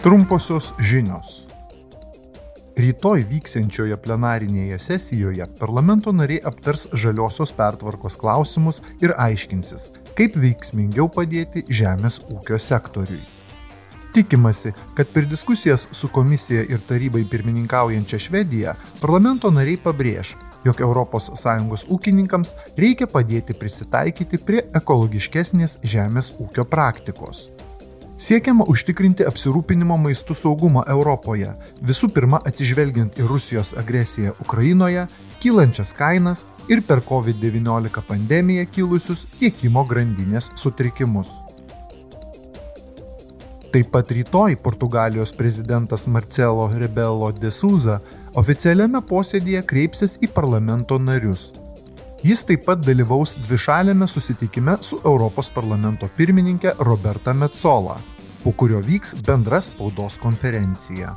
Trumposios žinios. Rytoj vyksiančioje plenarinėje sesijoje parlamento nariai aptars žaliosios pertvarkos klausimus ir aiškinsis, kaip veiksmingiau padėti žemės ūkio sektoriui. Tikimasi, kad per diskusijas su komisija ir tarybai pirmininkaujančia Švedija parlamento nariai pabrėž, jog ES ūkininkams reikia padėti prisitaikyti prie ekologiškesnės žemės ūkio praktikos. Siekiama užtikrinti apsirūpinimo maistų saugumą Europoje, visų pirma atsižvelgiant į Rusijos agresiją Ukrainoje, kylančias kainas ir per COVID-19 pandemiją kilusius tiekimo grandinės sutrikimus. Taip pat rytoj Portugalijos prezidentas Marcelo Rebelo de Souza oficialiame posėdėje kreipsis į parlamento narius. Jis taip pat dalyvaus dvišalėme susitikime su Europos parlamento pirmininkė Roberta Metzola, po kurio vyks bendra spaudos konferencija.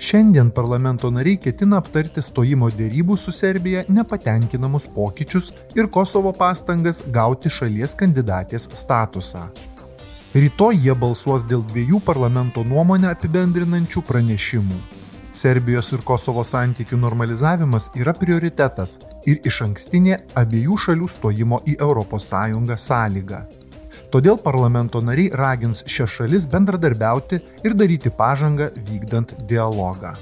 Šiandien parlamento nariai ketina aptarti stojimo dėrybų su Serbija nepatenkinamus pokyčius ir Kosovo pastangas gauti šalies kandidatės statusą. Rytoj jie balsuos dėl dviejų parlamento nuomonę apibendrinančių pranešimų. Serbijos ir Kosovo santykių normalizavimas yra prioritetas ir iš ankstinė abiejų šalių stojimo į ES sąlyga. Todėl parlamento nariai ragins šias šalis bendradarbiauti ir daryti pažangą vykdant dialogą.